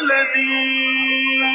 الذي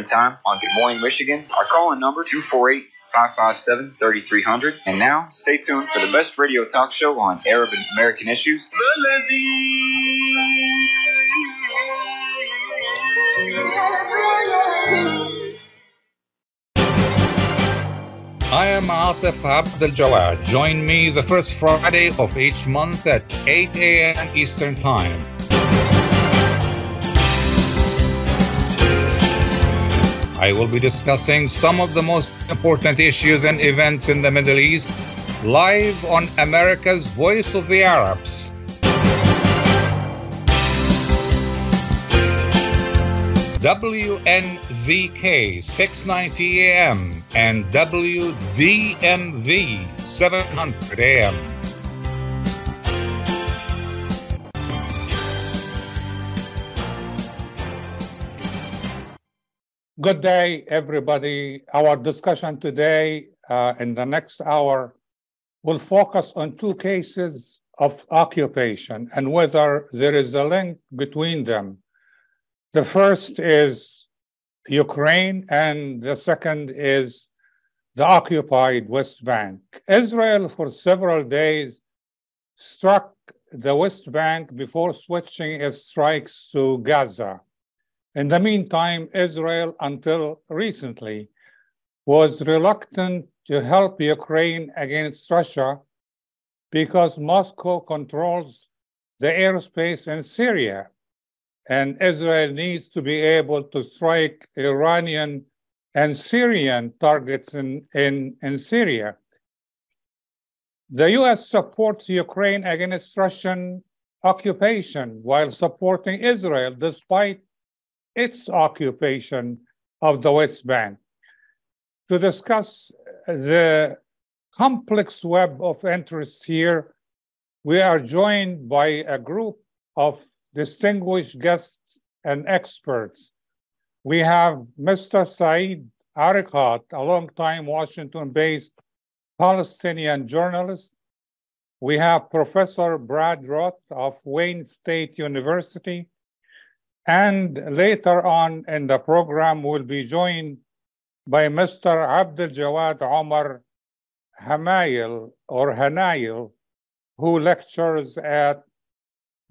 Time on Good Morning Michigan. Our call-in number 248 557 3300. And now, stay tuned for the best radio talk show on Arab and American issues. I am Atif Abdel Jawad. Join me the first Friday of each month at 8 a.m. Eastern Time. I will be discussing some of the most important issues and events in the Middle East live on America's Voice of the Arabs. WNZK 690 AM and WDMV 700 AM. Good day, everybody. Our discussion today uh, in the next hour will focus on two cases of occupation and whether there is a link between them. The first is Ukraine, and the second is the occupied West Bank. Israel, for several days, struck the West Bank before switching its strikes to Gaza. In the meantime, Israel, until recently, was reluctant to help Ukraine against Russia because Moscow controls the airspace in Syria. And Israel needs to be able to strike Iranian and Syrian targets in, in, in Syria. The US supports Ukraine against Russian occupation while supporting Israel despite its occupation of the West Bank. To discuss the complex web of interests here, we are joined by a group of distinguished guests and experts. We have Mr. Said Arikat, a long-time Washington-based Palestinian journalist. We have Professor Brad Roth of Wayne State University. And later on in the program, we'll be joined by Mr. Abdel Jawad Omar Hamayil or Hanayil, who lectures at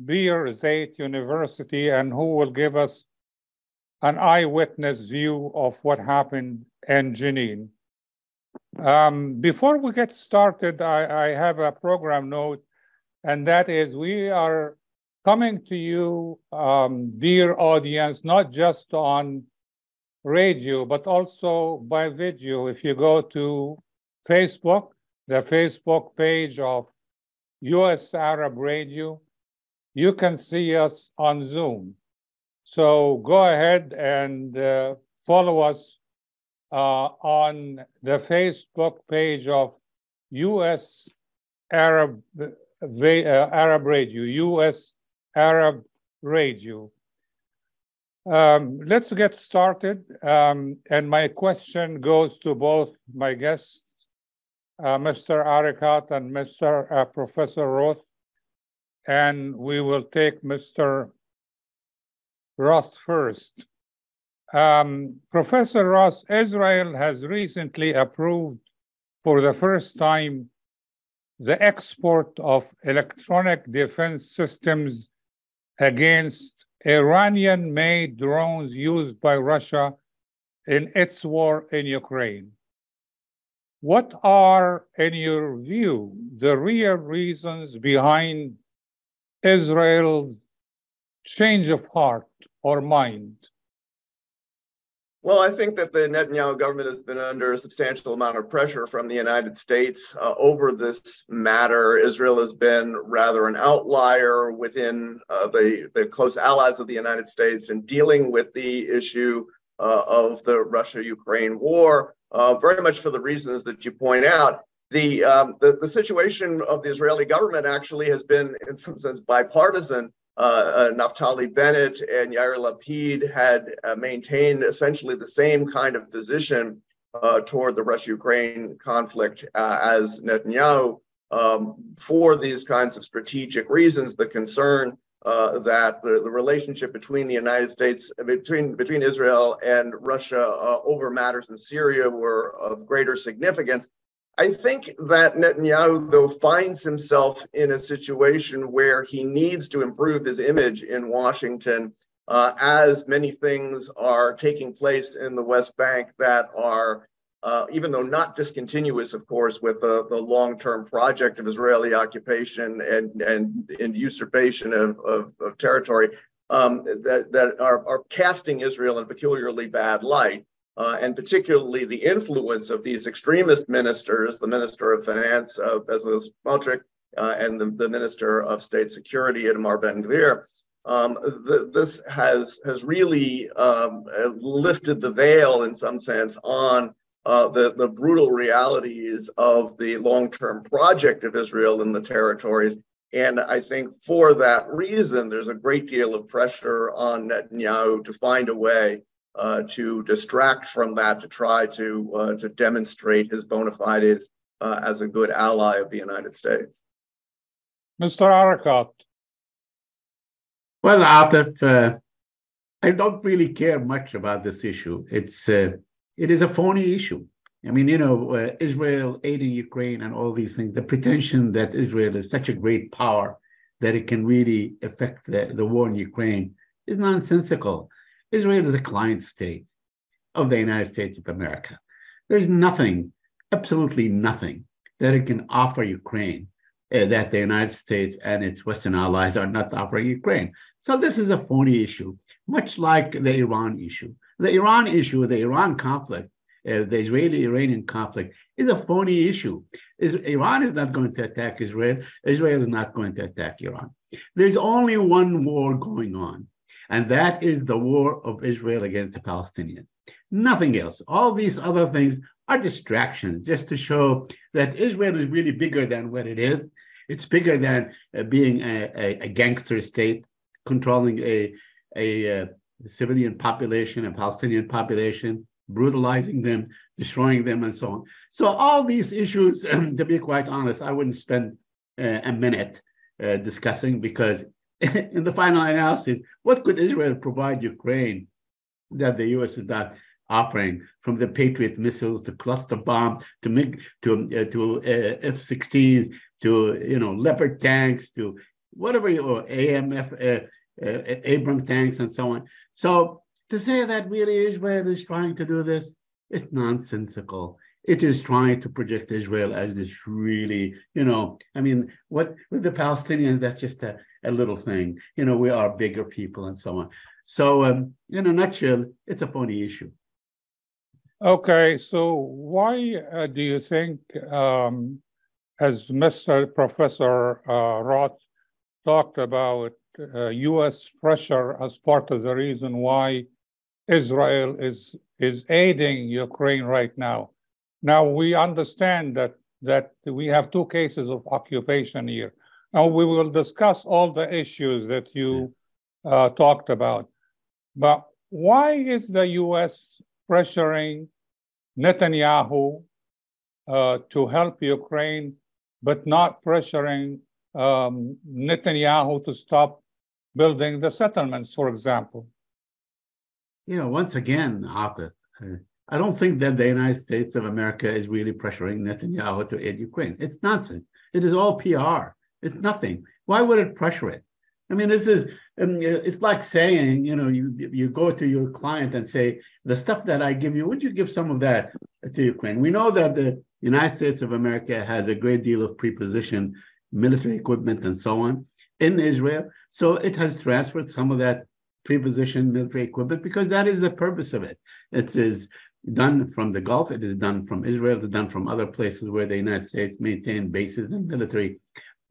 Birzeit University and who will give us an eyewitness view of what happened in Jenin. Um, before we get started, I, I have a program note, and that is we are coming to you, um, dear audience, not just on radio, but also by video. If you go to Facebook, the Facebook page of US Arab Radio, you can see us on Zoom. So go ahead and uh, follow us uh, on the Facebook page of US Arab, uh, Arab Radio, US Arab Radio. Um, let's get started. Um, and my question goes to both my guests, uh, Mr. Arikat and Mr. Uh, Professor Roth. And we will take Mr. Roth first. Um, Professor Roth, Israel has recently approved for the first time the export of electronic defense systems against Iranian made drones used by Russia in its war in Ukraine. What are, in your view, the real reasons behind Israel's change of heart or mind? Well, I think that the Netanyahu government has been under a substantial amount of pressure from the United States uh, over this matter. Israel has been rather an outlier within uh, the, the close allies of the United States in dealing with the issue uh, of the Russia Ukraine war, uh, very much for the reasons that you point out. The, um, the, the situation of the Israeli government actually has been, in some sense, bipartisan uh, uh, Naftali Bennett and Yair Lapid had uh, maintained essentially the same kind of position uh, toward the Russia-Ukraine conflict uh, as Netanyahu um, for these kinds of strategic reasons. The concern uh, that the, the, relationship between the United States, between between Israel and Russia over matters in Syria were of greater significance. I think that Netanyahu, though, finds himself in a situation where he needs to improve his image in Washington, uh, as many things are taking place in the West Bank that are, uh, even though not discontinuous, of course, with the, the long term project of Israeli occupation and, and, and usurpation of, of, of territory, um, that, that are, are casting Israel in a peculiarly bad light uh, and particularly the influence of these extremist ministers, the Minister of Finance, uh, Bezalel Smotrich, uh, and the, the, Minister of State Security, Itamar Ben-Gvir. Um, this has has really um, lifted the veil, in some sense, on uh, the, the brutal realities of the long-term project of Israel in the territories. And I think for that reason, there's a great deal of pressure on Netanyahu to find a way uh, to distract from that to try to uh, to demonstrate his bona fides uh, as a good ally of the United States. Mr. Arikat. Well, Atif, uh, I don't really care much about this issue. It's uh, it is a phony issue. I mean, you know, uh, Israel aiding Ukraine and all these things. The pretension that Israel is such a great power that it can really affect the, the war in Ukraine is nonsensical. Israel is a client state of the United States of America. There's nothing, absolutely nothing, that it can offer Ukraine uh, that the United States and its Western allies are not offering Ukraine. So this is a phony issue, much like the Iran issue. The Iran issue, the Iran conflict, uh, the Israeli-Iranian conflict is a phony issue. Is, Iran is not going to attack Israel. Israel is not going to attack Iran. There's only one war going on. And that is the war of Israel against the Palestinians. Nothing else. All these other things are distractions just to show that Israel is really bigger than what it is. It's bigger than uh, being a, a, a, gangster state controlling a, a, a civilian population, a Palestinian population, brutalizing them, destroying them, and so on. So, all these issues, to be quite honest, I wouldn't spend uh, a minute uh, discussing because in the final analysis, what could Israel provide Ukraine that the U.S. is not offering, from the Patriot missiles to cluster bomb to MiG to uh, to uh, F-16 to you know Leopard tanks to whatever you or AMF uh, uh, Abrams tanks and so on. So to say that really Israel is trying to do this, it's nonsensical it is trying to project Israel as this really, you know, I mean, what with the Palestinians, that's just a, a little thing. You know, we are bigger people and so on. So, um, in a nutshell, it's a phony issue. Okay, so why uh, do you think, um, as Mr. Professor uh, Roth talked about, uh, U.S. pressure as part of the reason why Israel is is aiding Ukraine right now? Now we understand that that we have two cases of occupation here. Now we will discuss all the issues that you uh, talked about. But why is the U.S. pressuring Netanyahu uh, to help Ukraine, but not pressuring um, Netanyahu to stop building the settlements, for example? You know, once again, Atif, uh, I don't think that the United States of America is really pressuring Netanyahu to aid Ukraine. It's nonsense. It is all PR. It's nothing. Why would it pressure it? I mean, this is um, it's like saying, you know, you you go to your client and say, the stuff that I give you, would you give some of that to Ukraine? We know that the United States of America has a great deal of preposition military equipment and so on in Israel. So it has transferred some of that pre-positioned military equipment because that is the purpose of it. It is done from the Gulf. It is done from Israel. It is done from other places where the United States maintain bases and military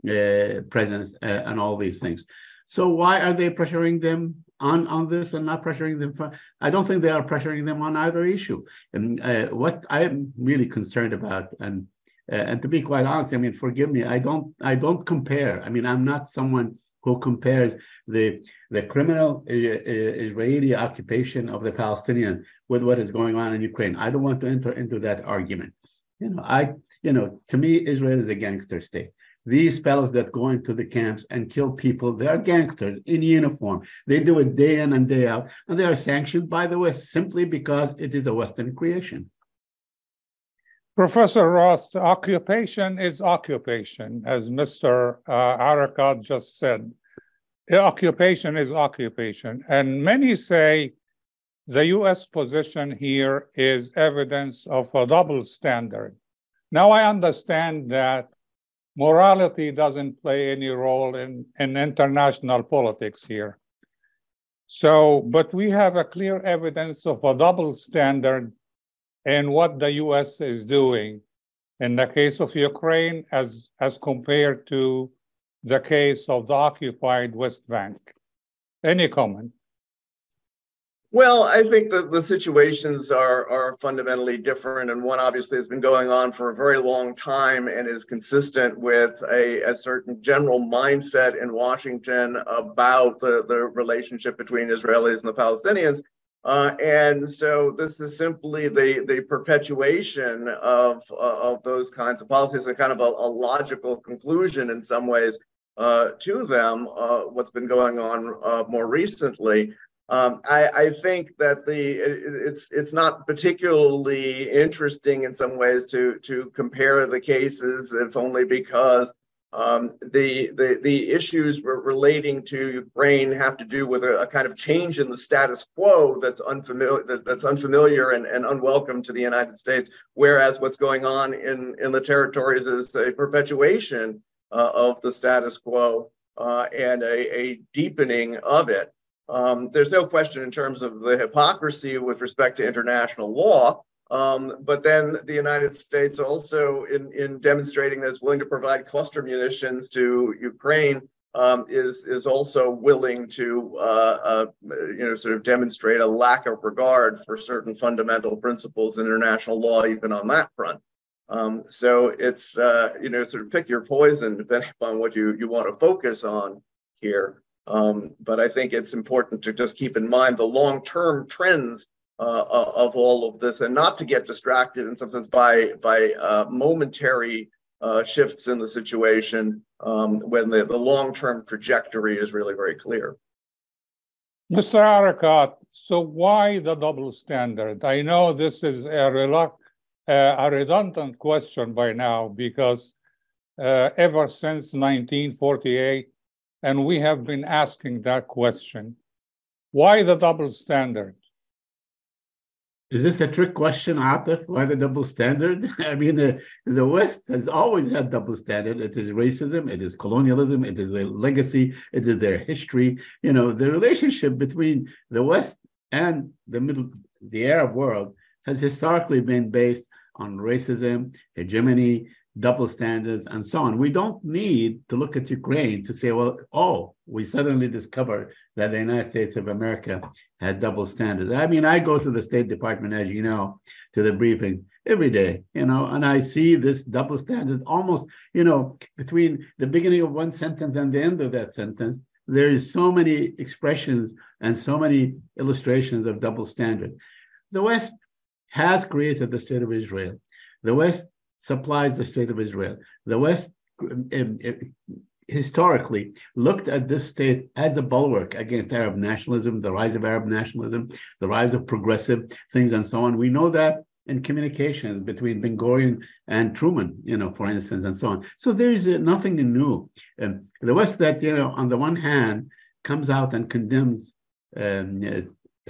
uh, presence uh, and all these things. So why are they pressuring them on, on this and not pressuring them? For, I don't think they are pressuring them on either issue. And uh, what I'm really concerned about, and uh, and to be quite honest, I mean, forgive me, I don't I don't compare. I mean, I'm not someone who compares the the criminal uh, uh, Israeli occupation of the Palestinian with what is going on in Ukraine. I don't want to enter into that argument. You know, I you know, to me, Israel is a gangster state. These fellows that go into the camps and kill people, they are gangsters in uniform. They do it day in and day out, and they are sanctioned by the West simply because it is a Western creation. Professor Roth, occupation is occupation, as Mr. Uh, Arikat just said. Occupation is occupation. And many say the US position here is evidence of a double standard. Now, I understand that morality doesn't play any role in, in international politics here. So, but we have a clear evidence of a double standard in what the US is doing in the case of Ukraine as, as compared to the case of the occupied West Bank. Any comment? Well, I think that the situations are are fundamentally different, and one obviously has been going on for a very long time and is consistent with a, a certain general mindset in Washington about the, the relationship between Israelis and the Palestinians. Uh, and so this is simply the, the perpetuation of, uh, of those kinds of policies, a kind of a, a logical conclusion in some ways uh, to them, uh, what's been going on uh, more recently. Um, I, I, think that the it, it's it's not particularly interesting in some ways to to compare the cases, if only because um, the, the the issues relating to Ukraine have to do with a, a, kind of change in the status quo that's unfamiliar that, that's unfamiliar and, and unwelcome to the United States. Whereas what's going on in in the territories is a perpetuation uh, of the status quo uh, and a, a deepening of it. Um, there's no question in terms of the hypocrisy with respect to international law. Um, but then the United States also, in, in demonstrating that it's willing to provide cluster munitions to Ukraine, um, is is also willing to uh, uh, you know sort of demonstrate a lack of regard for certain fundamental principles in international law, even on that front. Um, so it's uh, you know sort of pick your poison depending upon what you you want to focus on here. Um, but I think it's important to just keep in mind the long-term trends uh, of all of this, and not to get distracted in some sense by by uh, momentary uh, shifts in the situation um, when the, the long-term trajectory is really very clear. Mr. Arikat, so why the double standard? I know this is a, uh, a redundant question by now because uh, ever since 1948, and we have been asking that question. Why the double standard? Is this a trick question, Atif? Why the double standard? I mean, the, the West has always had double standard. It is racism, it is colonialism, it is their legacy, it is their history. You know, the relationship between the West and the middle, the Arab world has historically been based on racism, hegemony, double standards, and so on. We don't need to look at Ukraine to say, well, oh, we suddenly discovered that the United States of America had double standards. I mean, I go to the State Department, as you know, to the briefing every day, you know, and I see this double standard almost, you know, between the beginning of one sentence and the end of that sentence. There is so many expressions and so many illustrations of double standard. The West has created the state of Israel. The West supplies the state of Israel. The West um, um, historically looked at this state as a bulwark against Arab nationalism, the rise of Arab nationalism, the rise of progressive things, and so on. We know that in communications between Ben Gurion and Truman, you know, for instance, and so on. So there is uh, nothing new. Um, the West that, you know, on the one hand, comes out and condemns um, uh,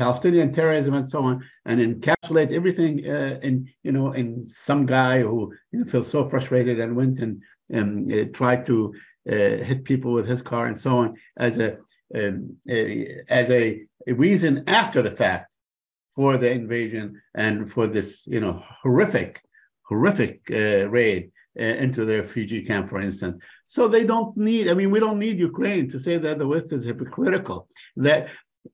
Palestinian terrorism and so on, and encapsulate everything uh, in you know in some guy who you know, feels so frustrated and went and um, uh, tried to uh, hit people with his car and so on as a um, as a reason after the fact for the invasion and for this, you know, horrific, horrific uh, raid uh, into the refugee camp, for instance. So they don't need, I mean, we don't need Ukraine to say that the West is hypocritical, that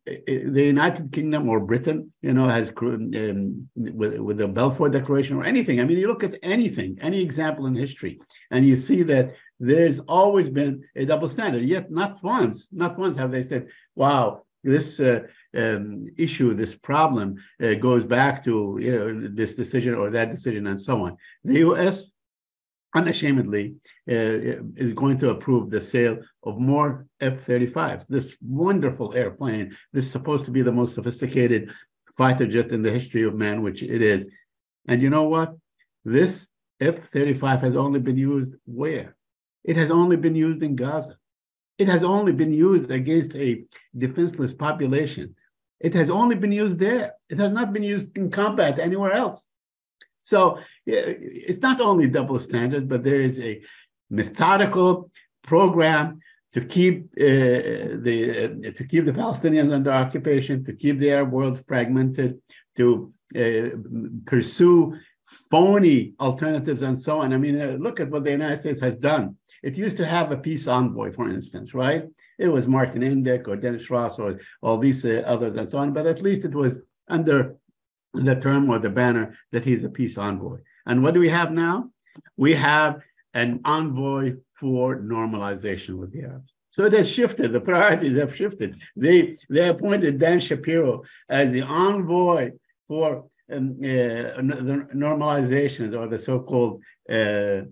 the United Kingdom or Britain, you know, has um, with, with the Balfour Declaration or anything. I mean, you look at anything, any example in history, and you see that there's always been a double standard. Yet, not once, not once have they said, "Wow, this uh, um, issue, this problem uh, goes back to you know this decision or that decision and so on. The U.S. unashamedly uh, is going to approve the sale of more F-35s. This wonderful airplane. This is supposed to be the most sophisticated fighter jet in the history of man, which it is. And you know what? This F-35 has only been used where? It has only been used in Gaza. It has only been used against a defenseless population. It has only been used there. It has not been used in combat anywhere else. So it's not only double standards, but there is a methodical program to keep uh, the uh, to keep the Palestinians under occupation, to keep their world fragmented, to uh, pursue phony alternatives and so on. I mean, uh, look at what the United States has done it used to have a peace envoy, for instance, right? It was Martin Indyk or Dennis Ross or all these uh, others and so on, but at least it was under the term or the banner that he's a peace envoy. And what do we have now? We have an envoy for normalization with the Arabs. So it has shifted. The priorities have shifted. They they appointed Dan Shapiro as the envoy for um, uh, the normalization or the so-called uh,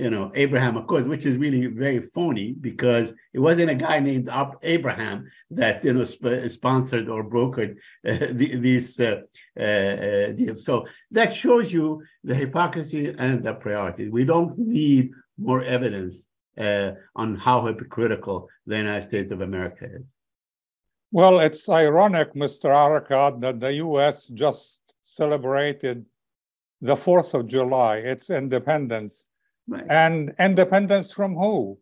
you know, Abraham Accords, which is really very phony because it wasn't a guy named Abraham that you know sp- sponsored or brokered uh, the, these uh, uh, uh, deals. So that shows you the hypocrisy and the priorities. We don't need more evidence uh, on how hypocritical the United States of America is. Well, it's ironic, Mr. Arikat, that the U.S. just celebrated the 4th of July, its independence Right. And independence from who?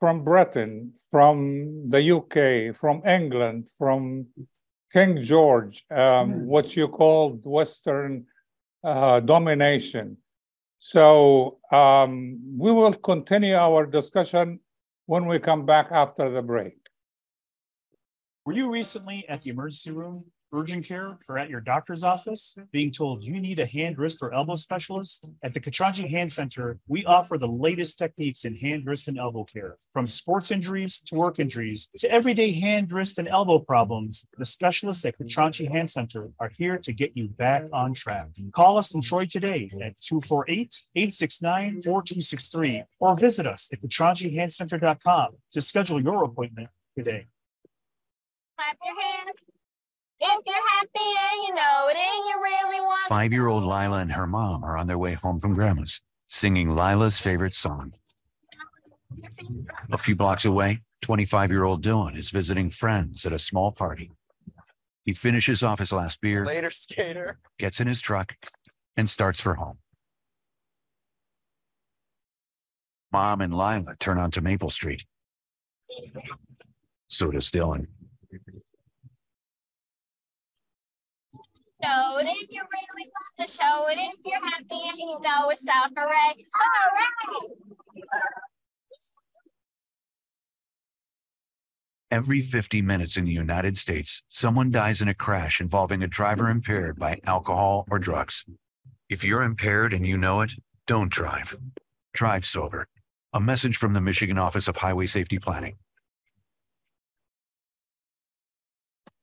From Britain, from the UK, from England, from King George, um, what you called Western uh, domination. So um, we will continue our discussion when we come back after the break. Were you recently at the emergency room urgent care or at your doctor's office being told you need a hand, wrist, or elbow specialist, at the Katranji Hand Center, we offer the latest techniques in hand, wrist, and elbow care. From sports injuries to work injuries to everyday hand, wrist, and elbow problems, the specialists at Katranji Hand Center are here to get you back on track. Call us in Troy today at 248-869-4263 or visit us at katranjihandcenter.com to schedule your appointment today. Clap your hands. If you're happy and you know it and you really want Five year old Lila and her mom are on their way home from grandma's, singing Lila's favorite song. A few blocks away, 25 year old Dylan is visiting friends at a small party. He finishes off his last beer, Later, skater. gets in his truck, and starts for home. Mom and Lila turn onto Maple Street. So does Dylan. If you really want to show. If you're happy and you know it, shout hooray. Hooray! Every 50 minutes in the United States, someone dies in a crash involving a driver impaired by alcohol or drugs. If you're impaired and you know it, don't drive. Drive sober. A message from the Michigan Office of Highway Safety Planning.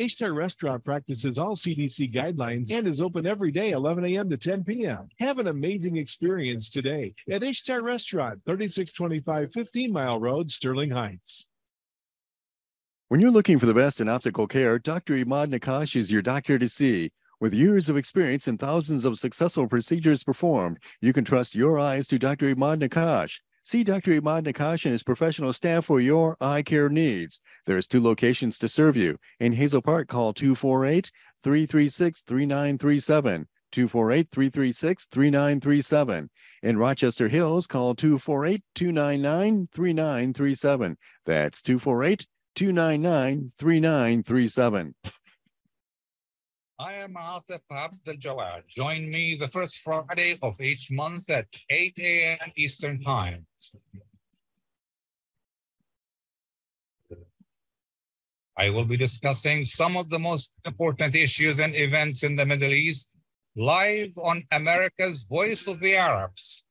Ishtar Restaurant practices all CDC guidelines and is open every day, 11 a.m. to 10 p.m. Have an amazing experience today at Ishtar Restaurant, 3625 15 Mile Road, Sterling Heights. When you're looking for the best in optical care, Dr. Imad Nakash is your doctor to see. With years of experience and thousands of successful procedures performed, you can trust your eyes to Dr. Imad Nakash. See Dr. Imad Nakash and his professional staff for your eye care needs. There's two locations to serve you. In Hazel Park, call 248 336 3937. 248 336 3937. In Rochester Hills, call 248 299 3937. That's 248 299 3937. I am Atif Abdel Jawad. Join me the first Friday of each month at 8 a.m. Eastern Time. I will be discussing some of the most important issues and events in the Middle East live on America's Voice of the Arabs.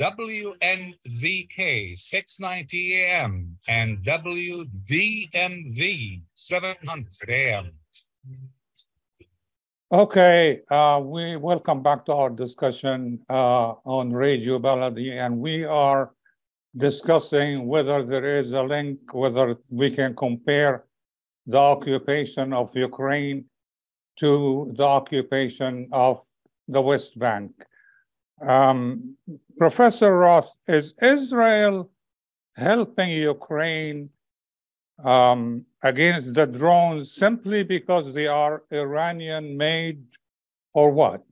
WNZK 690 AM and WDMV 700 AM. Okay, uh, we welcome back to our discussion uh, on Radio Baladi, and we are discussing whether there is a link, whether we can compare the occupation of Ukraine to the occupation of the West Bank. Um, Professor Roth, is Israel helping Ukraine um, against the drones simply because they are Iranian made or what?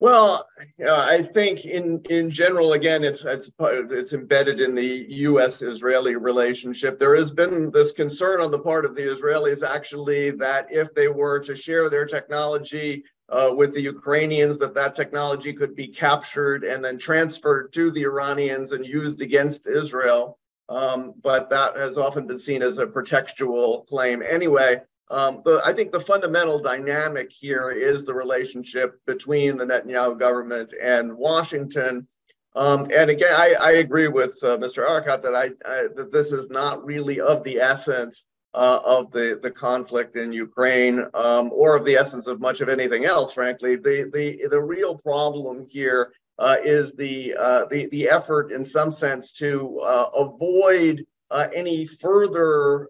Well, uh, I think in in general, again, it's it's it's embedded in the U.S.-Israeli relationship. There has been this concern on the part of the Israelis, actually, that if they were to share their technology uh, with the Ukrainians, that that technology could be captured and then transferred to the Iranians and used against Israel. Um, but that has often been seen as a pretextual claim anyway. Um, the, I think the fundamental dynamic here is the relationship between the Netanyahu government and Washington. Um, and again, I, I agree with uh, Mr. Arikat that I, I, that this is not really of the essence uh, of the, the conflict in Ukraine um, or of the essence of much of anything else, frankly. The, the, the real problem here uh, is the, uh, the, the effort, in some sense, to uh, avoid uh, any further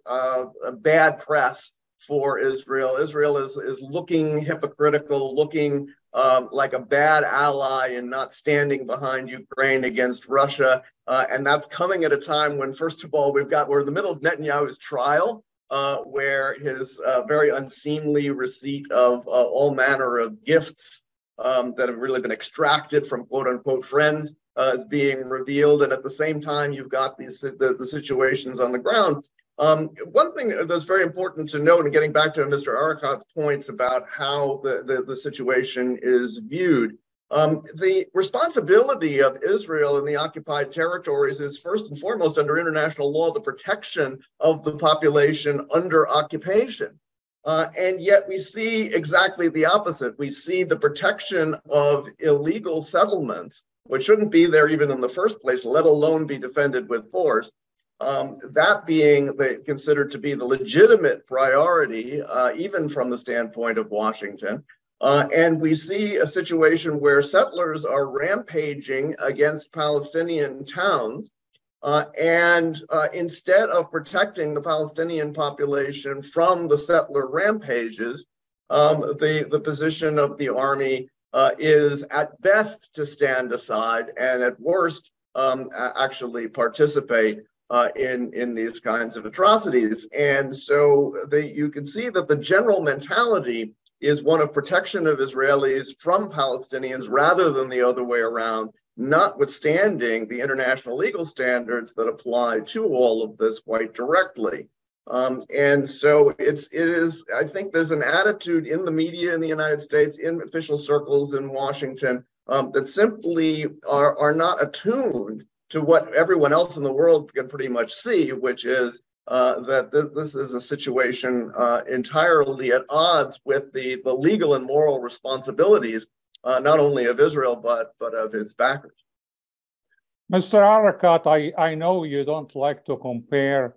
bad press for Israel. Israel is, is looking hypocritical, looking um, like a bad ally and not standing behind Ukraine against Russia. Uh, and that's coming at a time when, first of all, we've got, we're in the middle of Netanyahu's trial uh, where his uh, very unseemly receipt of uh, all manner of gifts um, that have really been extracted from quote unquote friends uh, is being revealed. And at the same time, you've got these the, the situations on the ground. Um, one thing that's very important to note, and getting back to Mr. Arikat's points about how the, the, the situation is viewed, um, the responsibility of Israel in the occupied territories is first and foremost under international law the protection of the population under occupation. Uh, and yet we see exactly the opposite. We see the protection of illegal settlements, which shouldn't be there even in the first place, let alone be defended with force. Um, that being the, considered to be the legitimate priority, uh, even from the standpoint of Washington. Uh, and we see a situation where settlers are rampaging against Palestinian towns. Uh, and uh, instead of protecting the Palestinian population from the settler rampages, um, the, the position of the army uh, is at best to stand aside and at worst um, actually participate uh, in, in these kinds of atrocities. And so the, you can see that the general mentality is one of protection of Israelis from Palestinians rather than the other way around, notwithstanding the international legal standards that apply to all of this quite directly. Um, and so it's it is I think there's an attitude in the media in the United States, in official circles in Washington, um, that simply are, are not attuned to what everyone else in the world can pretty much see, which is uh, that th- this is a situation uh, entirely at odds with the, the legal and moral responsibilities, uh, not only of Israel, but, but of its backers. Mr. Arikat, I, I know you don't like to compare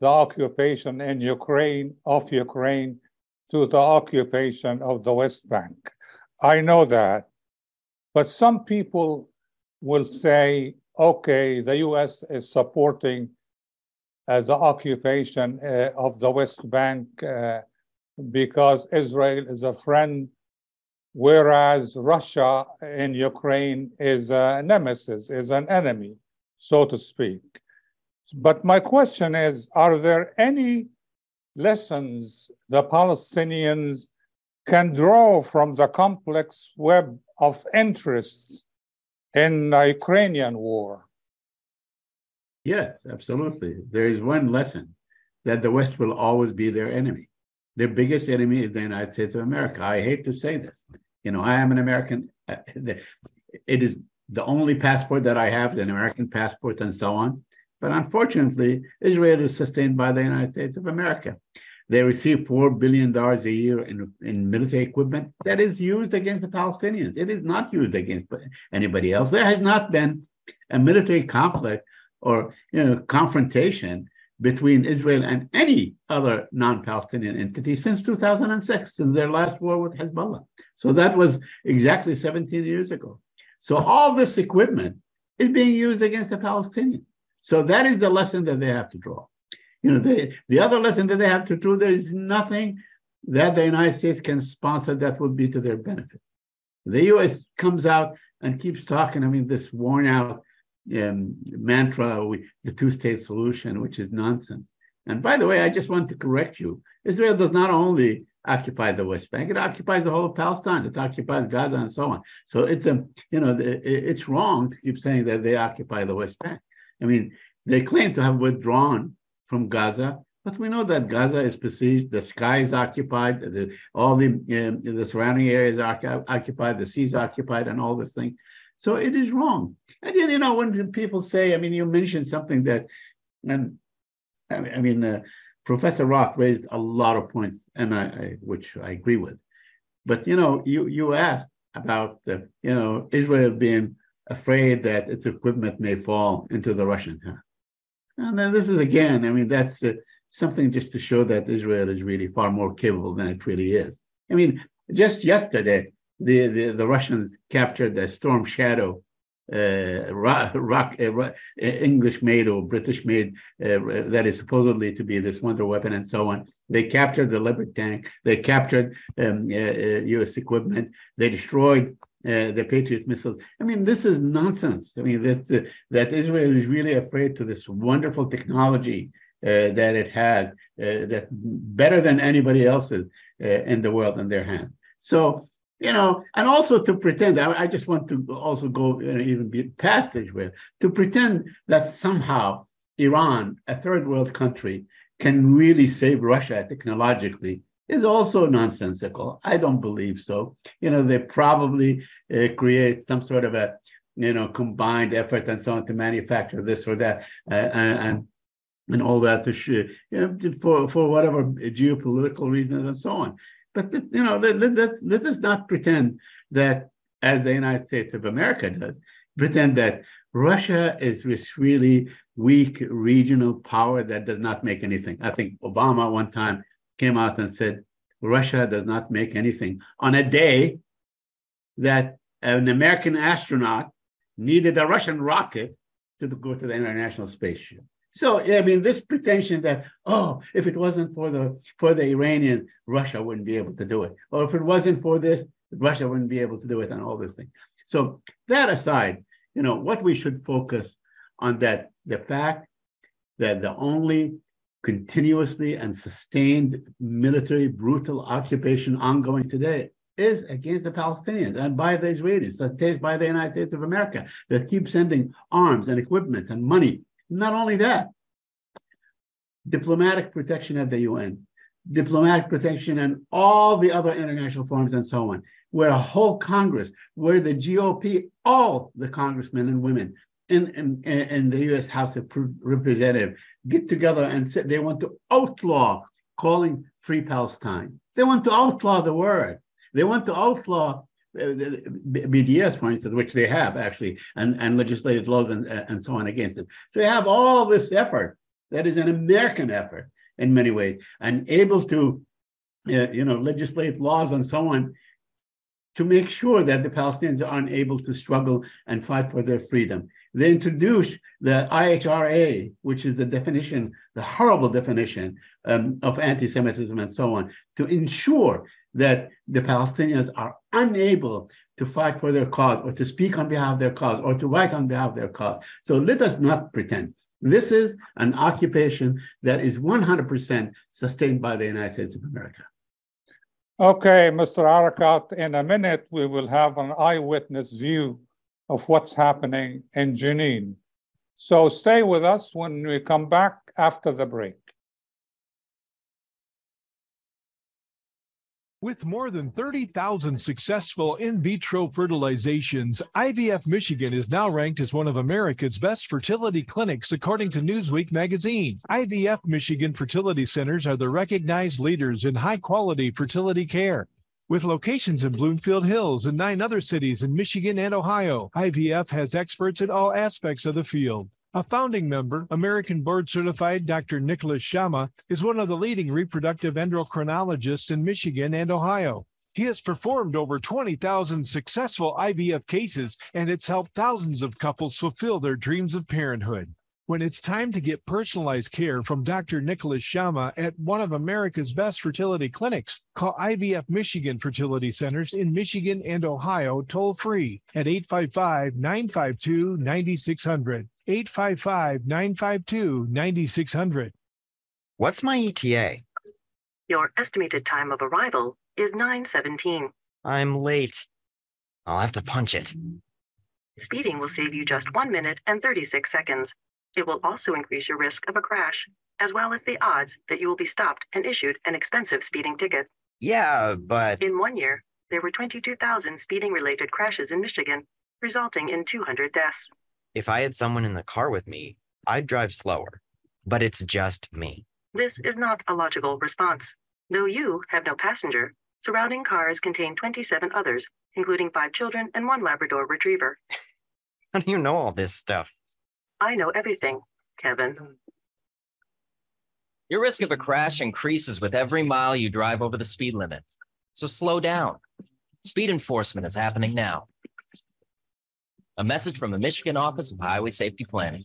the occupation in Ukraine of Ukraine to the occupation of the West Bank. I know that. But some people will say okay, the US is supporting uh, the occupation uh, of the West Bank uh, because Israel is a friend, whereas Russia in Ukraine is a nemesis, is an enemy, so to speak. But my question is Are there any lessons the Palestinians can draw from the complex web of interests in the Ukrainian war? Yes, absolutely. There is one lesson that the West will always be their enemy. Their biggest enemy is the United States of America. I hate to say this. You know, I am an American. It is the only passport that I have, an American passport, and so on. But unfortunately, Israel is sustained by the United States of America. They receive $4 billion a year in, in military equipment that is used against the Palestinians. It is not used against anybody else. There has not been a military conflict or you know confrontation between Israel and any other non-Palestinian entity since 2006, in their last war with Hezbollah. So that was exactly 17 years ago. So all this equipment is being used against the Palestinians. So that is the lesson that they have to draw. You know, they, the other lesson that they have to do, there is nothing that the United States can sponsor that would be to their benefit. The US comes out and keeps talking, I mean, this worn out um, mantra, we, the two-state solution, which is nonsense. And by the way, I just want to correct you. Israel does not only occupy the West Bank; it occupies the whole of Palestine. It occupies Gaza and so on. So it's a, you know, it's wrong to keep saying that they occupy the West Bank. I mean, they claim to have withdrawn from Gaza, but we know that Gaza is besieged. The sky is occupied. The, all the um, the surrounding areas are occupied. The sea is occupied, and all this thing. So it is wrong. And then, you know, when people say, I mean, you mentioned something that, and I mean, uh, Professor Roth raised a lot of points, and I, I, which I agree with. But you know, you you asked about the, you know Israel being afraid that its equipment may fall into the Russian hands. And then this is again, I mean, that's uh, something just to show that Israel is really far more capable than it really is. I mean, just yesterday, the, the, the Russians captured the Storm Shadow uh, rock, uh, uh, English made or British made uh, that is supposedly to be this wonder weapon and so on. They captured the Leopard tank. They captured um, U.S. Uh, equipment. They destroyed uh, the Patriot missiles. I mean, this is nonsense. I mean, that uh, that Israel is really afraid to this wonderful technology uh, that it has, uh, that better than anybody else's in the world in their hand. So you know, and also to pretend, I, I just want to also go you know, even be past Israel, to pretend that somehow Iran, a third world country, can really save Russia technologically is also nonsensical. I don't believe so. You know, they probably uh, create some sort of a, you know, combined effort and so on to manufacture this or that, uh, and and all that to you know, for for whatever geopolitical reasons and so on. But you know, let, us let us not pretend that, as the United States of America does, pretend that Russia is this really weak regional power that does not make anything. I think Obama one time came out and said Russia does not make anything on a day that an American astronaut needed a Russian rocket to go to the International Space Station. So I mean, this pretension that oh, if it wasn't for the for the Iranian, Russia wouldn't be able to do it, or if it wasn't for this, Russia wouldn't be able to do it, and all this thing. So that aside, you know, what we should focus on that the fact that the only continuously and sustained military brutal occupation ongoing today is against the Palestinians and by the Israelis, that by the United States of America, that keep sending arms and equipment and money. Not only that, diplomatic protection at the UN, diplomatic protection and all the other international forums and so on, where a whole Congress, where the GOP, all the congressmen and women in, in the US House of Representatives get together and say they want to outlaw calling free Palestine. They want to outlaw the word. They want to outlaw BDS, for instance, which they have actually, and, and legislative laws and, and so on against it. So you have all this effort that is an American effort in many ways and able to, uh, you know, legislate laws and so on to make sure that the Palestinians aren't able to struggle and fight for their freedom. They introduced the IHRA, which is the definition, the horrible definition um, of anti Semitism and so on, to ensure that the Palestinians are unable to fight for their cause or to speak on behalf of their cause or to write on behalf of their cause. So let us not pretend. This is an occupation that is 100% sustained by the United States of America. Okay, Mr. Arikat, in a minute, we will have an eyewitness view of what's happening in Jenin. So stay with us when we come back after the break. With more than 30,000 successful in vitro fertilizations, IVF Michigan is now ranked as one of America's best fertility clinics, according to Newsweek magazine. IVF Michigan fertility centers are the recognized leaders in high quality fertility care. With locations in Bloomfield Hills and nine other cities in Michigan and Ohio, IVF has experts in all aspects of the field. A founding member, American board certified Dr. Nicholas Shama, is one of the leading reproductive endocrinologists in Michigan and Ohio. He has performed over 20,000 successful IVF cases, and it's helped thousands of couples fulfill their dreams of parenthood. When it's time to get personalized care from Dr. Nicholas Shama at one of America's best fertility clinics, call IVF Michigan Fertility Centers in Michigan and Ohio toll free at 855 952 9600. 855 952 9600. What's my ETA? Your estimated time of arrival is 917. I'm late. I'll have to punch it. Speeding will save you just 1 minute and 36 seconds. It will also increase your risk of a crash, as well as the odds that you will be stopped and issued an expensive speeding ticket. Yeah, but. In one year, there were 22,000 speeding related crashes in Michigan, resulting in 200 deaths. If I had someone in the car with me, I'd drive slower. But it's just me. This is not a logical response. Though you have no passenger, surrounding cars contain 27 others, including five children and one Labrador retriever. How do you know all this stuff? I know everything, Kevin. Your risk of a crash increases with every mile you drive over the speed limit. So slow down. Speed enforcement is happening now. A message from the Michigan Office of Highway Safety Planning.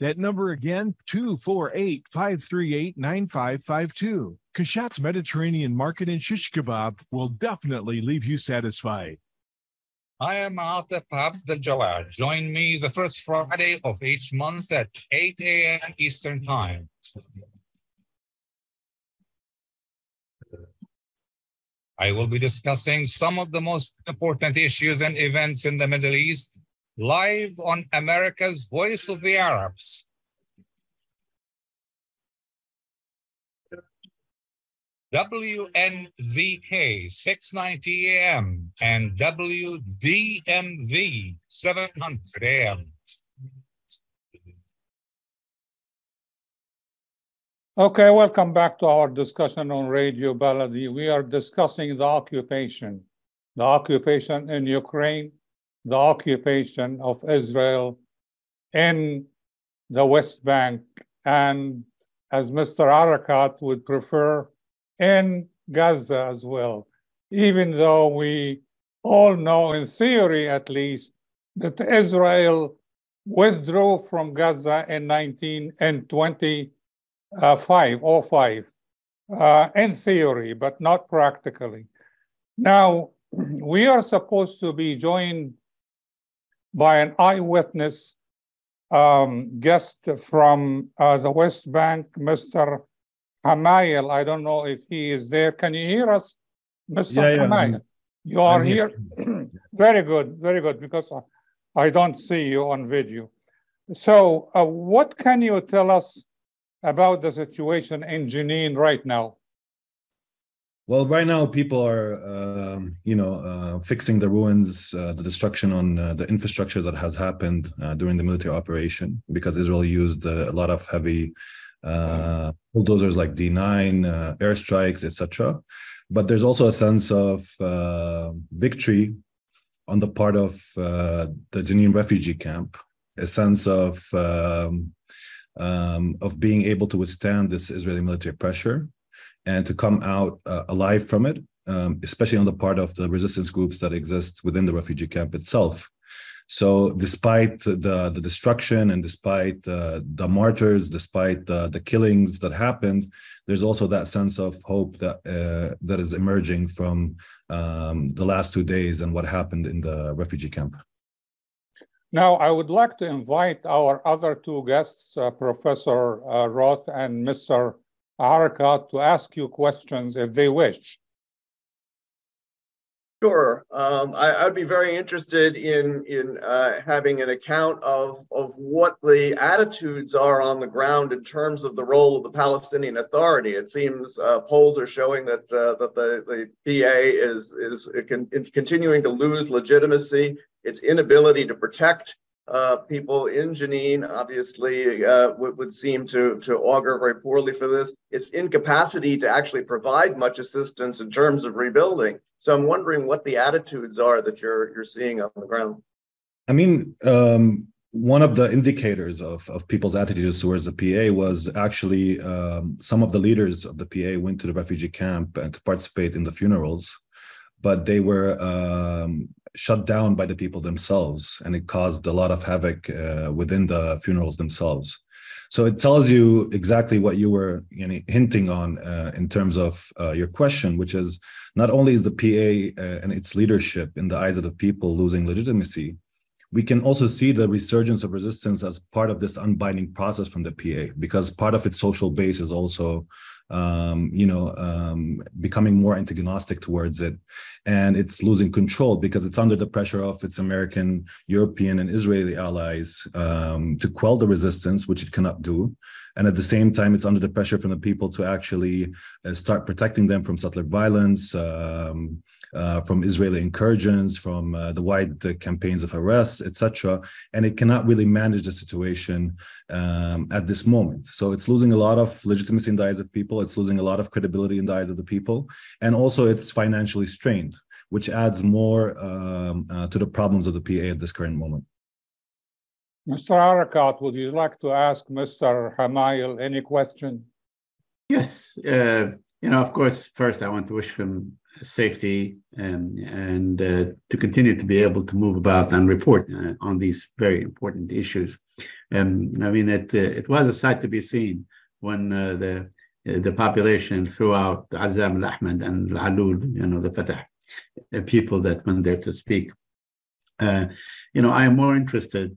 That number again, 248 538 9552. Kashat's Mediterranean Market in Shish Kebab will definitely leave you satisfied. I am Atif Abdel Jawad. Join me the first Friday of each month at 8 a.m. Eastern Time. I will be discussing some of the most important issues and events in the Middle East live on America's Voice of the Arabs. WNZK 690 AM and WDMV 700 AM. Okay, welcome back to our discussion on Radio Baladi. We are discussing the occupation, the occupation in Ukraine, the occupation of Israel in the West Bank, and as Mr. Arikat would prefer, in Gaza as well, even though we all know, in theory at least, that Israel withdrew from Gaza in 19 and 25 or 5, uh, in theory, but not practically. Now, we are supposed to be joined by an eyewitness um, guest from uh, the West Bank, Mr. Hamayel. I don't know if he is there. Can you hear us, Mr. Yeah, yeah, Hamayel? I'm- you are I'm here. here. very good, very good, because I- I don't see you on video. So, uh, what can you tell us about the situation in Jenin right now? Well, right now people are, um, you know, uh, fixing the ruins, uh, the destruction on uh, the infrastructure that has happened uh, during the military operation, because Israel used uh, a lot of heavy uh, bulldozers like D9, airstrikes, etc. But there's also a sense of victory on the part of the Jenin refugee camp, a sense of um, um, of being able to withstand this Israeli military pressure and to come out uh, alive from it, um, especially on the part of the resistance groups that exist within the refugee camp itself. So, despite the, the destruction and despite uh, the martyrs, despite the, the killings that happened, there's also that sense of hope that uh, that is emerging from um, the last two days and what happened in the refugee camp. Now, I would like to invite our other two guests, uh, Professor uh, Roth and Mr. Arikat to ask you questions if they wish. Sure. Um, I, would be very interested in in uh, having an account of of what the attitudes are on the ground in terms of the role of the Palestinian Authority. It seems uh, polls are showing that uh, that the, the PA is is continuing to lose legitimacy. Its inability to protect uh, people in Jenin obviously uh, would, would seem to, to augur very poorly for this. Its incapacity to actually provide much assistance in terms of rebuilding. So I'm wondering what the attitudes are that you're you're seeing on the ground. I mean, um, one of the indicators of, of people's attitudes towards the PA was actually um, some of the leaders of the PA went to the refugee camp and to participate in the funerals, but they were um, shut down by the people themselves, and it caused a lot of havoc uh, within the funerals themselves. So it tells you exactly what you were you know, hinting on uh, in terms of uh, your question, which is not only is the PA uh, and its leadership in the eyes of the people losing legitimacy, we can also see the resurgence of resistance as part of this unbinding process from the PA, because part of its social base is also um, you know, um, becoming more antagonistic towards it. And it's losing control because it's under the pressure of its American, European, and Israeli allies um, to quell the resistance, which it cannot do. And at the same time, it's under the pressure from the people to actually uh, start protecting them from settler violence, um, uh, from Israeli incursions, from uh, the wide uh, campaigns of arrests, etc. And it cannot really manage the situation um, at this moment. So it's losing a lot of legitimacy in the eyes of people. It's losing a lot of credibility in the eyes of the people, and also it's financially strained, which adds more um, uh, to the problems of the PA at this current moment. Mr. Arikat, would you like to ask Mr. Hamayel any question? Yes. Uh, you know, of course, first I want to wish him safety and, and uh, to continue to be able to move about and report uh, on these very important issues. Um, I mean, it uh, it was a sight to be seen when uh, the uh, the population throughout Azam al-Ahmad and al-Alul, you know, the Fatah people that went there to speak. you know, I am more interested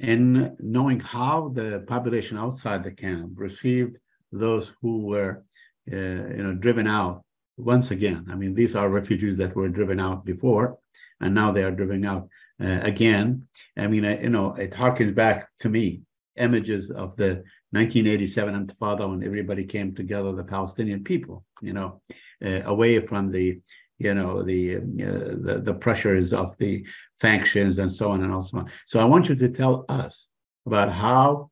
in knowing how the population outside the camp received those who were, uh, you know, driven out once again. I mean, these are refugees that were driven out before, and now they are driven out uh, again. I mean, I, you know, it harkens back to me images of the 1987 Intifada when everybody came together, the Palestinian people, you know, uh, away from the, you know, the, uh, the the pressures of the factions and so on and so on. So I want you to tell us about how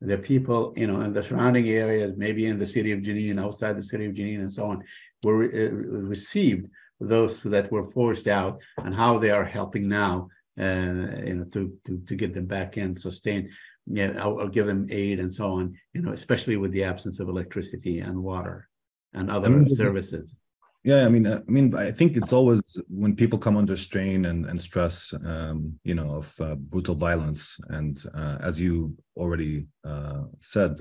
the people, you know, in the surrounding areas, maybe in the city of Jenin, outside the city of Jenin, and so on, were uh, received those that were forced out, and how they are helping now, uh, you know, to to to get them back in, sustain, yeah, I'll, I'll give them aid and so on, you know, especially with the absence of electricity and water and other I mean, services. Yeah, I mean, uh, I mean, I think it's always when people come under strain and, and stress, um, you know, of uh, brutal violence, and uh, as you already uh, said,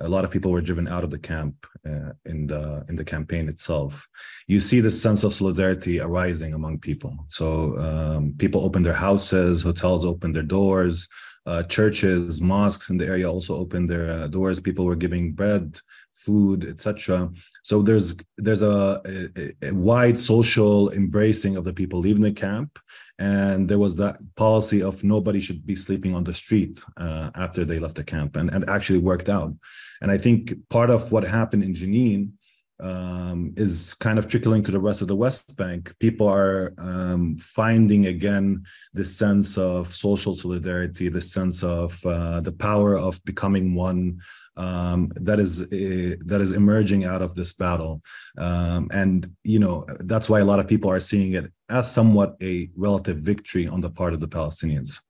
a lot of people were driven out of the camp uh, in the in the campaign itself. You see this sense of solidarity arising among people. So um, people open their houses, hotels open their doors, uh, churches, mosques in the area also opened their doors. People were giving bread food, etc. So there's there's a, a, a, wide social embracing of the people leaving the camp, and there was that policy of nobody should be sleeping on the street uh, after they left the camp, and and actually worked out. And I think part of what happened in Jenin um, is kind of trickling to the rest of the West Bank. People are um, finding again this sense of social solidarity, this sense of uh, the power of becoming one. Um, that is uh, that is emerging out of this battle, um, and you know that's why a lot of people are seeing it as somewhat a relative victory on the part of the Palestinians.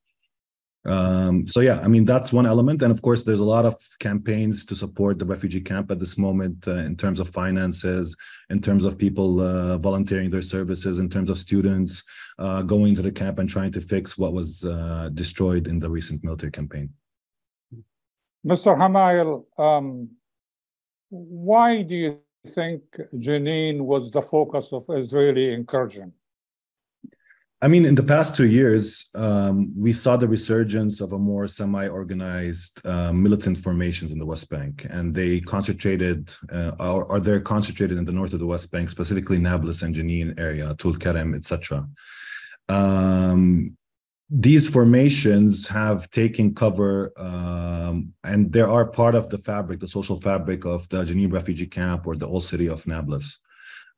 Um, so yeah, I mean that's one element, and of course there's a lot of campaigns to support the refugee camp at this moment uh, in terms of finances, in terms of people uh, volunteering their services, in terms of students uh, going to the camp and trying to fix what was uh, destroyed in the recent military campaign. Mr. Hamayel, um, why do you think Jenin was the focus of Israeli incursion? I mean, in the past two years, um, we saw the resurgence of a more semi-organized uh, militant formations in the West Bank, and they concentrated, uh, or, or, they're concentrated in the north of the West Bank, specifically Nablus and Jenin area, Tulkarem, etc. Um, these formations have taken cover, um, and they are part of the fabric, the social fabric of the Jenin refugee camp or the old city of Nablus.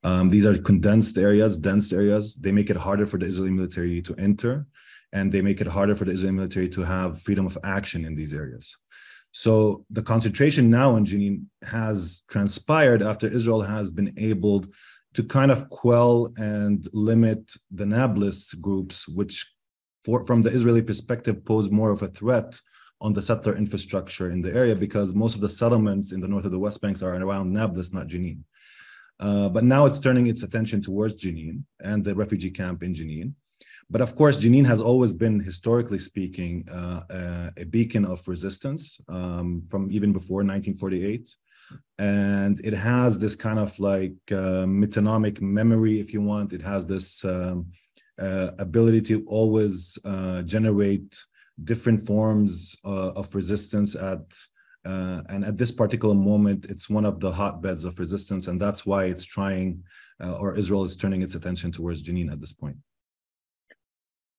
Um, these are condensed areas, dense areas. They make it harder for the Israeli military to enter, and they make it harder for the Israeli military to have freedom of action in these areas. So the concentration now in Jenin has transpired after Israel has been able to kind of quell and limit the Nablus groups, which for, from the Israeli perspective pose more of a threat on the settler infrastructure in the area because most of the settlements in the north of the West Banks are around Nablus, not Jenin. Uh, but now it's turning its attention towards Jenin and the refugee camp in Jenin. But of course, Jenin has always been, historically speaking, uh, a beacon of resistance um, from even before 1948. And it has this kind of like uh, memory, if you want. It has this um, ability to always generate different forms of resistance at uh, and at this particular moment, it's one of the hotbeds of resistance, and that's why it's trying, uh, or Israel is turning its attention towards Jenin at this point.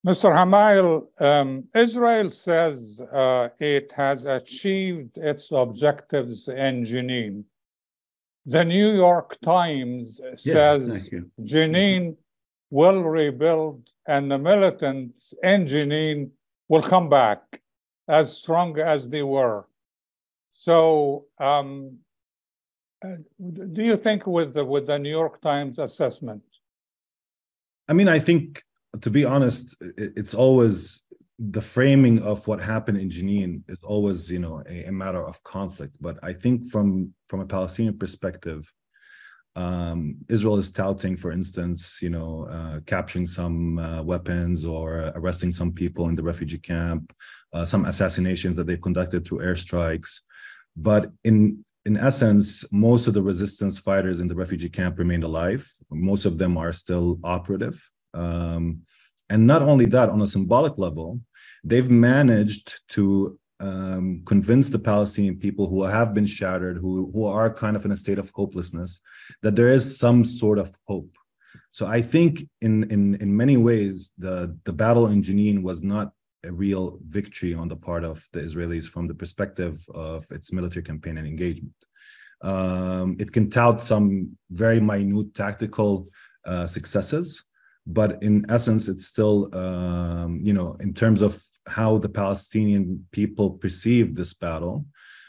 Mr. Hamayel, um, Israel says uh, it has achieved its objectives in Jenin. The New York Times says Jenin will rebuild and the militants in Jenin will come back as strong as they were. So, um, do you think with the, with the New York Times assessment? I mean, I think to be honest, it's always the framing of what happened in Jenin is always, you know, a, a matter of conflict. But I think from from a Palestinian perspective, um, Israel is touting, for instance, you know, uh, capturing some uh, weapons or arresting some people in the refugee camp, uh, some assassinations that they've conducted through airstrikes. But in in essence, most of the resistance fighters in the refugee camp remained alive. Most of them are still operative. Um, and not only that, on a symbolic level, they've managed to um, convince the Palestinian people who have been shattered, who, who are kind of in a state of hopelessness, that there is some sort of hope. So I think in in in many ways, the the battle in Jenin was not a real victory on the part of the Israelis from the perspective of its military campaign and engagement. Um, it can tout some very minute tactical uh, successes, but in essence, it's still, um, you know, in terms of how the Palestinian people perceive this battle,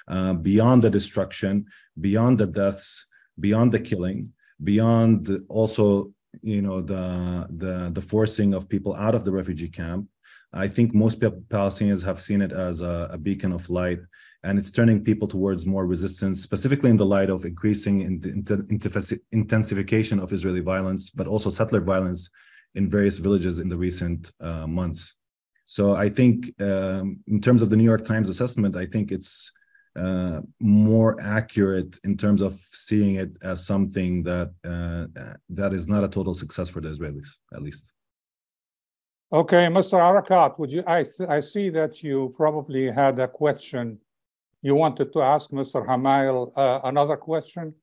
uh, beyond the destruction, beyond the deaths, beyond the killing, beyond also, you know, the the the forcing of people out of the refugee camp, I think most Palestinians have seen it as a, a, beacon of light, and it's turning people towards more resistance, specifically in the light of increasing in the intensification of Israeli violence, but also settler violence in various villages in the recent uh, months. So I think, um, in terms of the New York Times assessment, I think it's uh, more accurate in terms of seeing it as something that uh, that is not a total success for the Israelis, at least. Okay, Mr. Arikat, would you? I I see that you probably had a question you wanted to ask Mr. Hamayel. Uh, another question?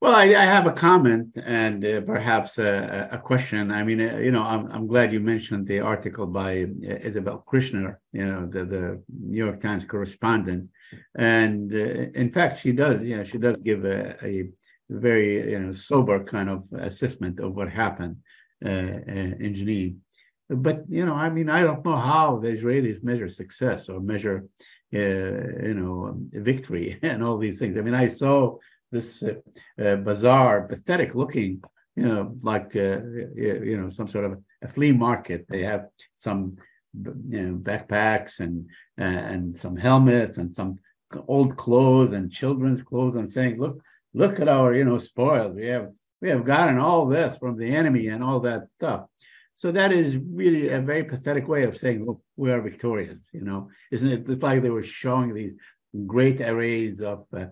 Well, I, I, have a comment and uh, perhaps a, a, question. I mean, uh, you know, I'm, I'm glad you mentioned the article by uh, Isabel Kershner, you know, the, the New York Times correspondent. And uh, in fact, she does, you know, she does give a, a very you know sober kind of assessment of what happened uh, uh, in Jenin. But you know, I mean, I don't know how the Israelis measure success or measure, you know, victory and all these things. I mean, I saw this uh, uh, bizarre, pathetic looking, you know, like uh, you know, some sort of a flea market. They have some, you know, backpacks and and some helmets and some old clothes and children's clothes and saying, look, look at our, you know, spoils. We have we have gotten all this from the enemy and all that stuff. So that is really a very pathetic way of saying, look, we are victorious, you know, isn't it? It's like they were showing these great arrays of uh,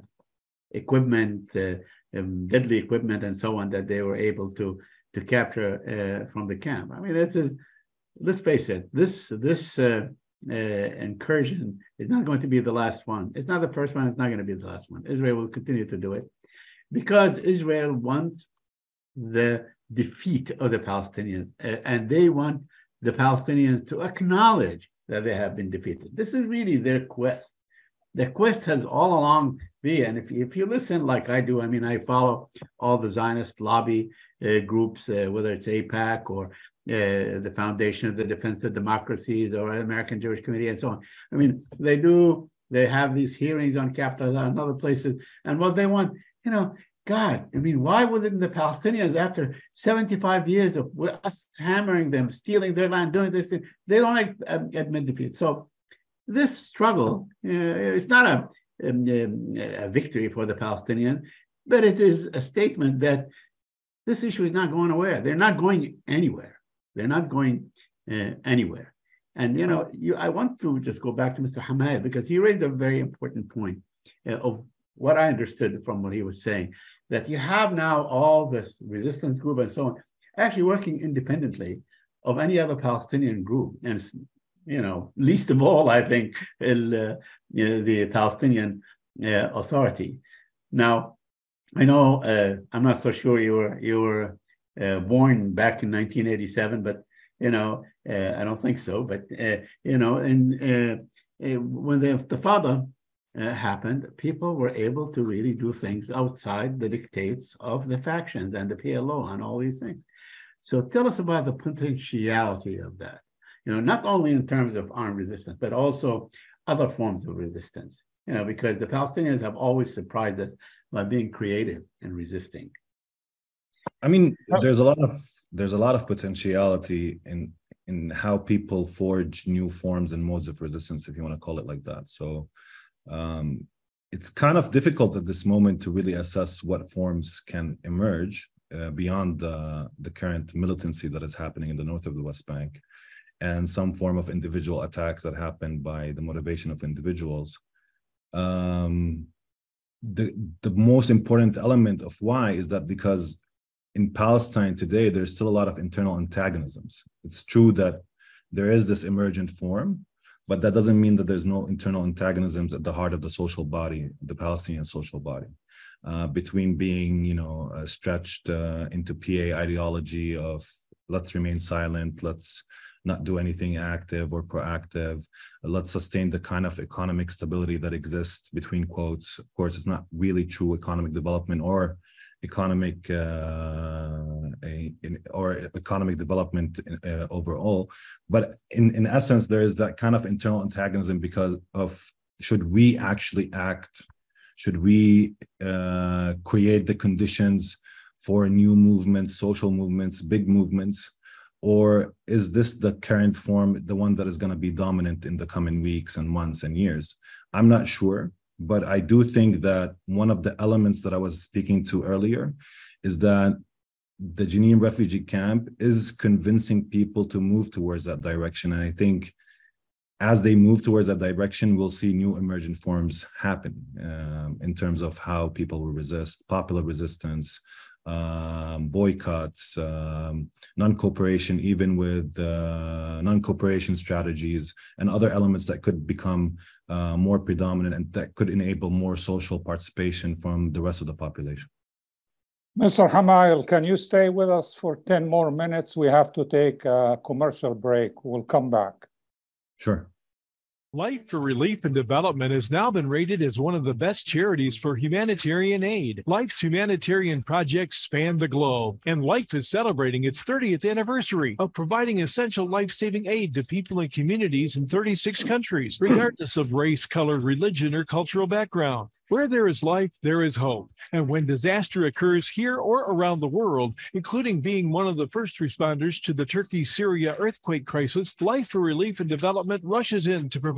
equipment, uh, um, deadly equipment and so on that they were able to to capture uh, from the camp. I mean, this is, let's face it, this, this uh, incursion is not going to be the last one. It's not the first one. It's not going to be the last one. Israel will continue to do it because Israel wants the defeat of the Palestinians, and they want the Palestinians to acknowledge that they have been defeated. This is really their quest. The quest has all along been, and if, if you listen like I do, I mean, I follow all the Zionist lobby uh, groups, uh, whether it's AIPAC or uh, the Foundation of the Defense of Democracies or American Jewish Committee and so on. I mean, they do, they have these hearings on Capitol and other places, and what they want, you know, God, I mean, why wouldn't the Palestinians, after 75 years of us hammering them, stealing their land, doing this, thing, they don't admit defeat. So this struggle, uh, it's not a, um, um, a victory for the Palestinian, but it is a statement that this issue is not going away. They're not going anywhere. They're not going uh, anywhere. And you know, you, I want to just go back to Mr. Hamad because he raised a very important point uh, of what I understood from what he was saying that you have now all this resistance group and so on actually working independently of any other Palestinian group. And, you know, least of all, I think, uh, the Palestinian uh, Authority. Now, I know uh, I'm not so sure you were you were born back in 1987, but you know I don't think so. But you know, and when the, the father uh, happened, people were able to really do things outside the dictates of the factions and the PLO and all these things. So tell us about the potentiality of that. You know, not only in terms of armed resistance, but also other forms of resistance. You know, because the Palestinians have always surprised us by being creative and resisting. I mean, there's a lot of there's a lot of potentiality in in how people forge new forms and modes of resistance, if you want to call it like that. So um, it's kind of difficult at this moment to really assess what forms can emerge uh, beyond the, the current militancy that is happening in the north of the West Bank and some form of individual attacks that happen by the motivation of individuals. Um, the, the most important element of why is that because in Palestine today, there's still a lot of internal antagonisms. It's true that there is this emergent form, but that doesn't mean that there's no internal antagonisms at the heart of the social body, the Palestinian social body, uh, between being, you know, uh, stretched uh, into PA ideology of let's remain silent, let's not do anything active or proactive, let's sustain the kind of economic stability that exists between quotes. Of course, it's not really true economic development or economic uh, in, or economic development uh, overall. But in, in essence, there is that kind of internal antagonism because of should we actually act? Should we uh, create the conditions for new movements, social movements, big movements? Or is this the current form, the one that is going to be dominant in the coming weeks and months and years? I'm not sure but I do think that one of the elements that I was speaking to earlier is that the Jenin refugee camp is convincing people to move towards that direction. And I think as they move towards that direction, we'll see new emergent forms happen um, in terms of how people will resist, popular resistance, um, boycotts, um, non-cooperation, even with uh, non-cooperation strategies and other elements that could become uh, more predominant and that could enable more social participation from the rest of the population. Mr. Hamayel, can you stay with us for 10 more minutes? We have to take a commercial break. We'll come back. Sure. Life for Relief and Development has now been rated as one of the best charities for humanitarian aid. Life's humanitarian projects span the globe, and Life is celebrating its 30th anniversary of providing essential life saving aid to people and communities in 36 countries, regardless of race, color, religion, or cultural background. Where there is life, there is hope. And when disaster occurs here or around the world, including being one of the first responders to the Turkey Syria earthquake crisis, Life for Relief and Development rushes in to provide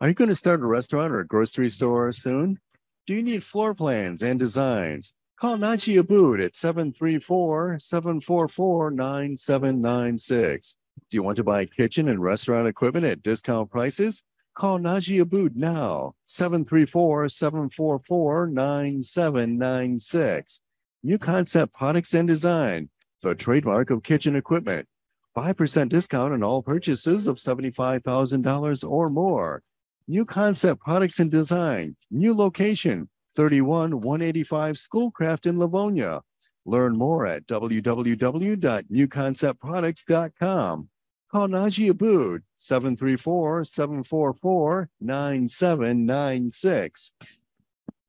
Are you going to start a restaurant or a grocery store soon? Do you need floor plans and designs? Call Najee Abood at 734 744 9796. Do you want to buy kitchen and restaurant equipment at discount prices? Call Najee Abood now, 734 744 9796. New Concept Products and Design, the trademark of kitchen equipment. 5% discount on all purchases of $75,000 or more. New Concept Products and Design, new location, 31 185 Schoolcraft in Livonia. Learn more at www.newconceptproducts.com. Call Najee Abood, 734 744 9796.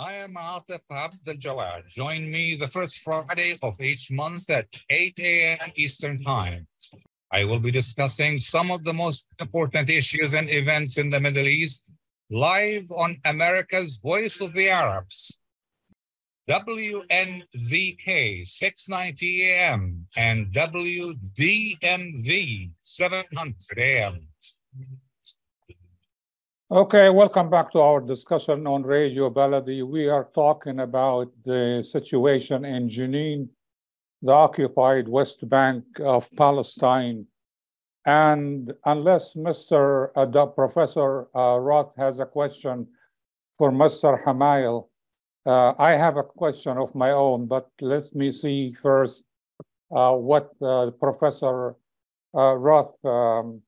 I am Atif Abdel Jawad. Join me the first Friday of each month at 8 a.m. Eastern Time. I will be discussing some of the most important issues and events in the Middle East live on America's Voice of the Arabs. WNZK 690 AM and WDMV 700 AM. Okay, welcome back to our discussion on Radio Baladi. We are talking about the situation in Jenin, the occupied West Bank of Palestine. And unless Mr. Uh, Professor uh, Roth has a question for Mr. Hamayel, uh, I have a question of my own, but let me see first uh, what uh, Professor uh, Roth um,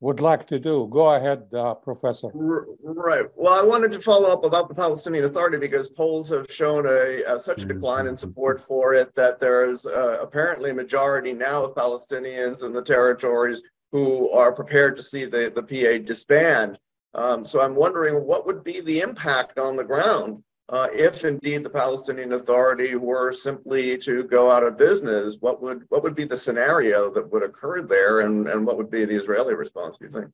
would like to do. Go ahead, uh, Professor. Right. Well, I wanted to follow up about the Palestinian Authority because polls have shown a, a such a decline in support for it that there is uh, apparently a majority now of Palestinians in the territories who are prepared to see the, the PA disband. Um, so I'm wondering what would be the impact on the ground uh, if indeed the Palestinian Authority were simply to go out of business, what would what would be the scenario that would occur there, and, and what would be the Israeli response? Do you think?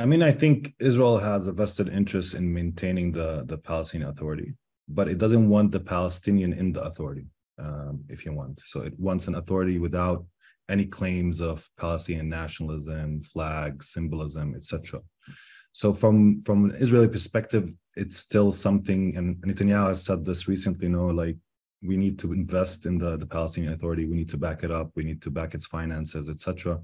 I mean, I think Israel has a vested interest in maintaining the the Palestinian Authority, but it doesn't want the Palestinian in the authority, um, if you want. So it wants an authority without any claims of Palestinian nationalism, flag, symbolism, etc. So from from an Israeli perspective, it's still something, and Netanyahu has said this recently, you know, like we need to invest in the, the Palestinian Authority, we need to back it up, we need to back its finances, etc.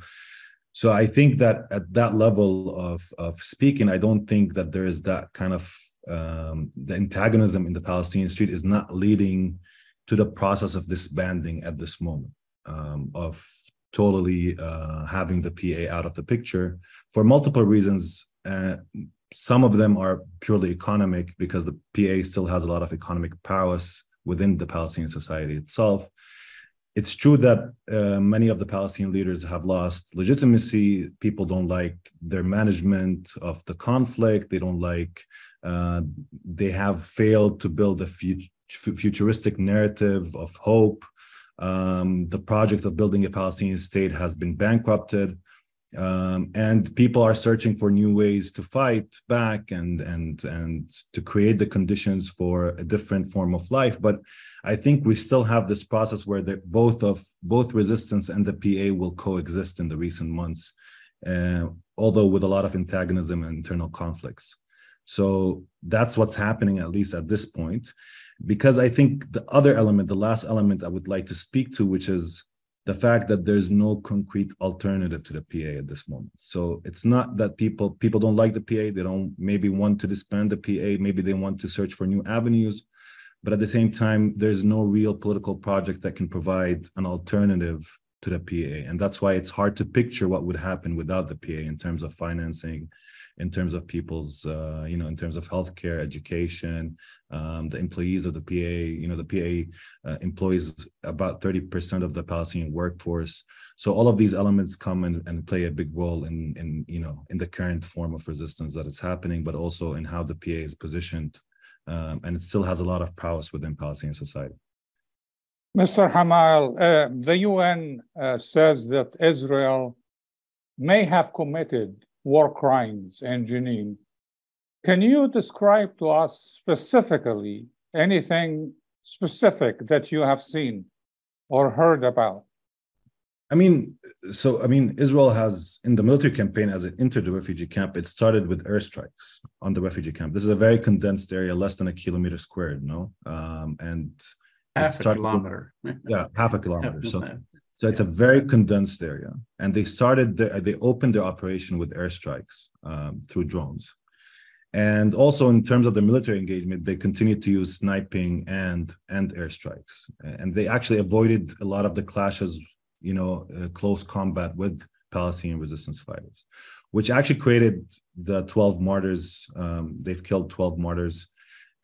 So I think that at that level of of speaking, I don't think that there is that kind of um, the antagonism in the Palestinian street is not leading to the process of disbanding at this moment um, of totally uh, having the PA out of the picture for multiple reasons. Uh, some of them are purely economic because the PA still has a lot of economic prowess within the Palestinian society itself. It's true that uh, many of the Palestinian leaders have lost legitimacy. People don't like their management of the conflict. They don't like, uh, they have failed to build a futuristic narrative of hope. Um, the project of building a Palestinian state has been bankrupted um, and people are searching for new ways to fight back and and and to create the conditions for a different form of life. But i think we still have this process where the, both of both resistance and the pa will coexist in the recent months uh, although with a lot of antagonism and internal conflicts. So that's what's happening at least at this point. Because i think the other element the last element i would like to speak to which is the fact that there's no concrete alternative to the PA at this moment. So it's not that people people don't like the PA, they don't maybe want to disband the PA, maybe they want to search for new avenues, but at the same time, there's no real political project that can provide an alternative to the PA, and that's why it's hard to picture what would happen without the PA in terms of financing, in terms of people's, uh, you know, in terms of healthcare, education, um, the employees of the PA, you know, the PA uh, employs about 30% of the Palestinian workforce. So all of these elements come and, and play a big role in, in, you know, in the current form of resistance that is happening, but also in how the PA is positioned. Um, and it still has a lot of prowess within Palestinian society. Mr. Hamayel, uh, the UN uh, says that Israel may have committed war crimes in Jenin. Can you describe to us specifically anything specific that you have seen or heard about? I mean, so I mean, Israel has in the military campaign as it entered the refugee camp, it started with airstrikes on the refugee camp. This is a very condensed area, less than a kilometer squared, no, um, and half a kilometer. With, yeah, half a kilometer. So so it's a very condensed area, and they started. The, they opened their operation with airstrikes um, through drones, and also in terms of the military engagement, they continued to use sniping and and airstrikes, and they actually avoided a lot of the clashes, you know, uh, close combat with Palestinian resistance fighters, which actually created the 12 martyrs. Um, they've killed 12 martyrs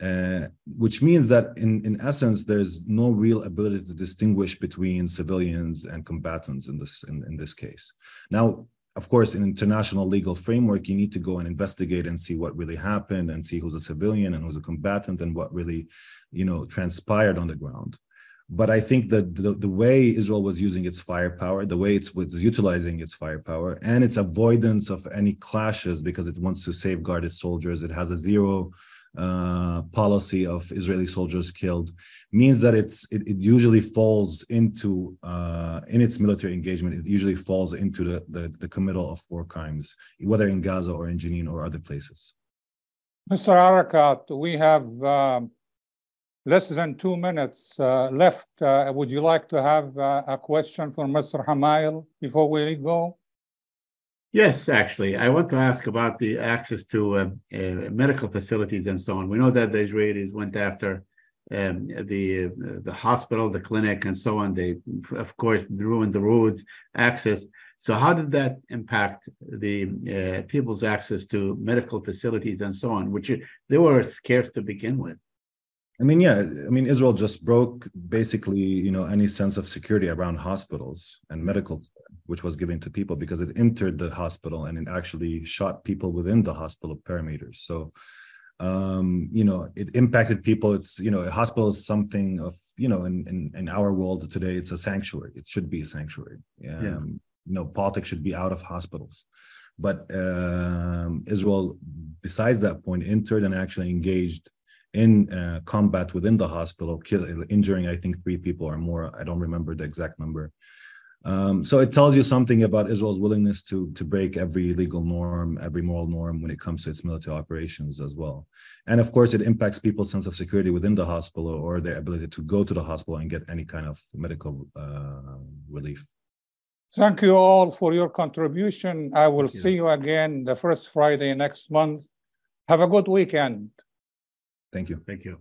uh, which means that in, in essence there's no real ability to distinguish between civilians and combatants in this in, in this case. Now of course in international legal framework you need to go and investigate and see what really happened and see who's a civilian and who's a combatant and what really you know transpired on the ground. But i think that the, the way israel was using its firepower the way it's was utilizing its firepower and its avoidance of any clashes because it wants to safeguard its soldiers it has a zero uh, policy of Israeli soldiers killed means that it's it, it usually falls into uh, in its military engagement. It usually falls into the, the, the committal of war crimes, whether in Gaza or in Jenin or other places. Mr. Arikat, we have um, less than two minutes uh, left. Uh, would you like to have uh, a question for Mr. Hamayel before we go? Yes, actually, I want to ask about the access to uh, uh, medical facilities and so on. We know that the Israelis went after um, the uh, the hospital, the clinic, and so on. They, of course, ruined the roads access. So, how did that impact the uh, people's access to medical facilities and so on, which they were scarce to begin with? I mean, yeah, I mean, Israel just broke basically, you know, any sense of security around hospitals and medical which was given to people because it entered the hospital and it actually shot people within the hospital perimeters. So, um, you know, it impacted people. It's, you know, a hospital is something of, you know, in, in, in our world today, it's a sanctuary. It should be a sanctuary. Um, yeah. You know, politics should be out of hospitals. But um, Israel, besides that point, entered and actually engaged in uh, combat within the hospital, kill, injuring, I think, three people or more. I don't remember the exact number. Um, so it tells you something about Israel's willingness to to break every legal norm, every moral norm when it comes to its military operations as well. And of course, it impacts people's sense of security within the hospital or their ability to go to the hospital and get any kind of medical uh, relief. Thank you all for your contribution. I will see you again the first Friday next month. Have a good weekend. Thank you. Thank you.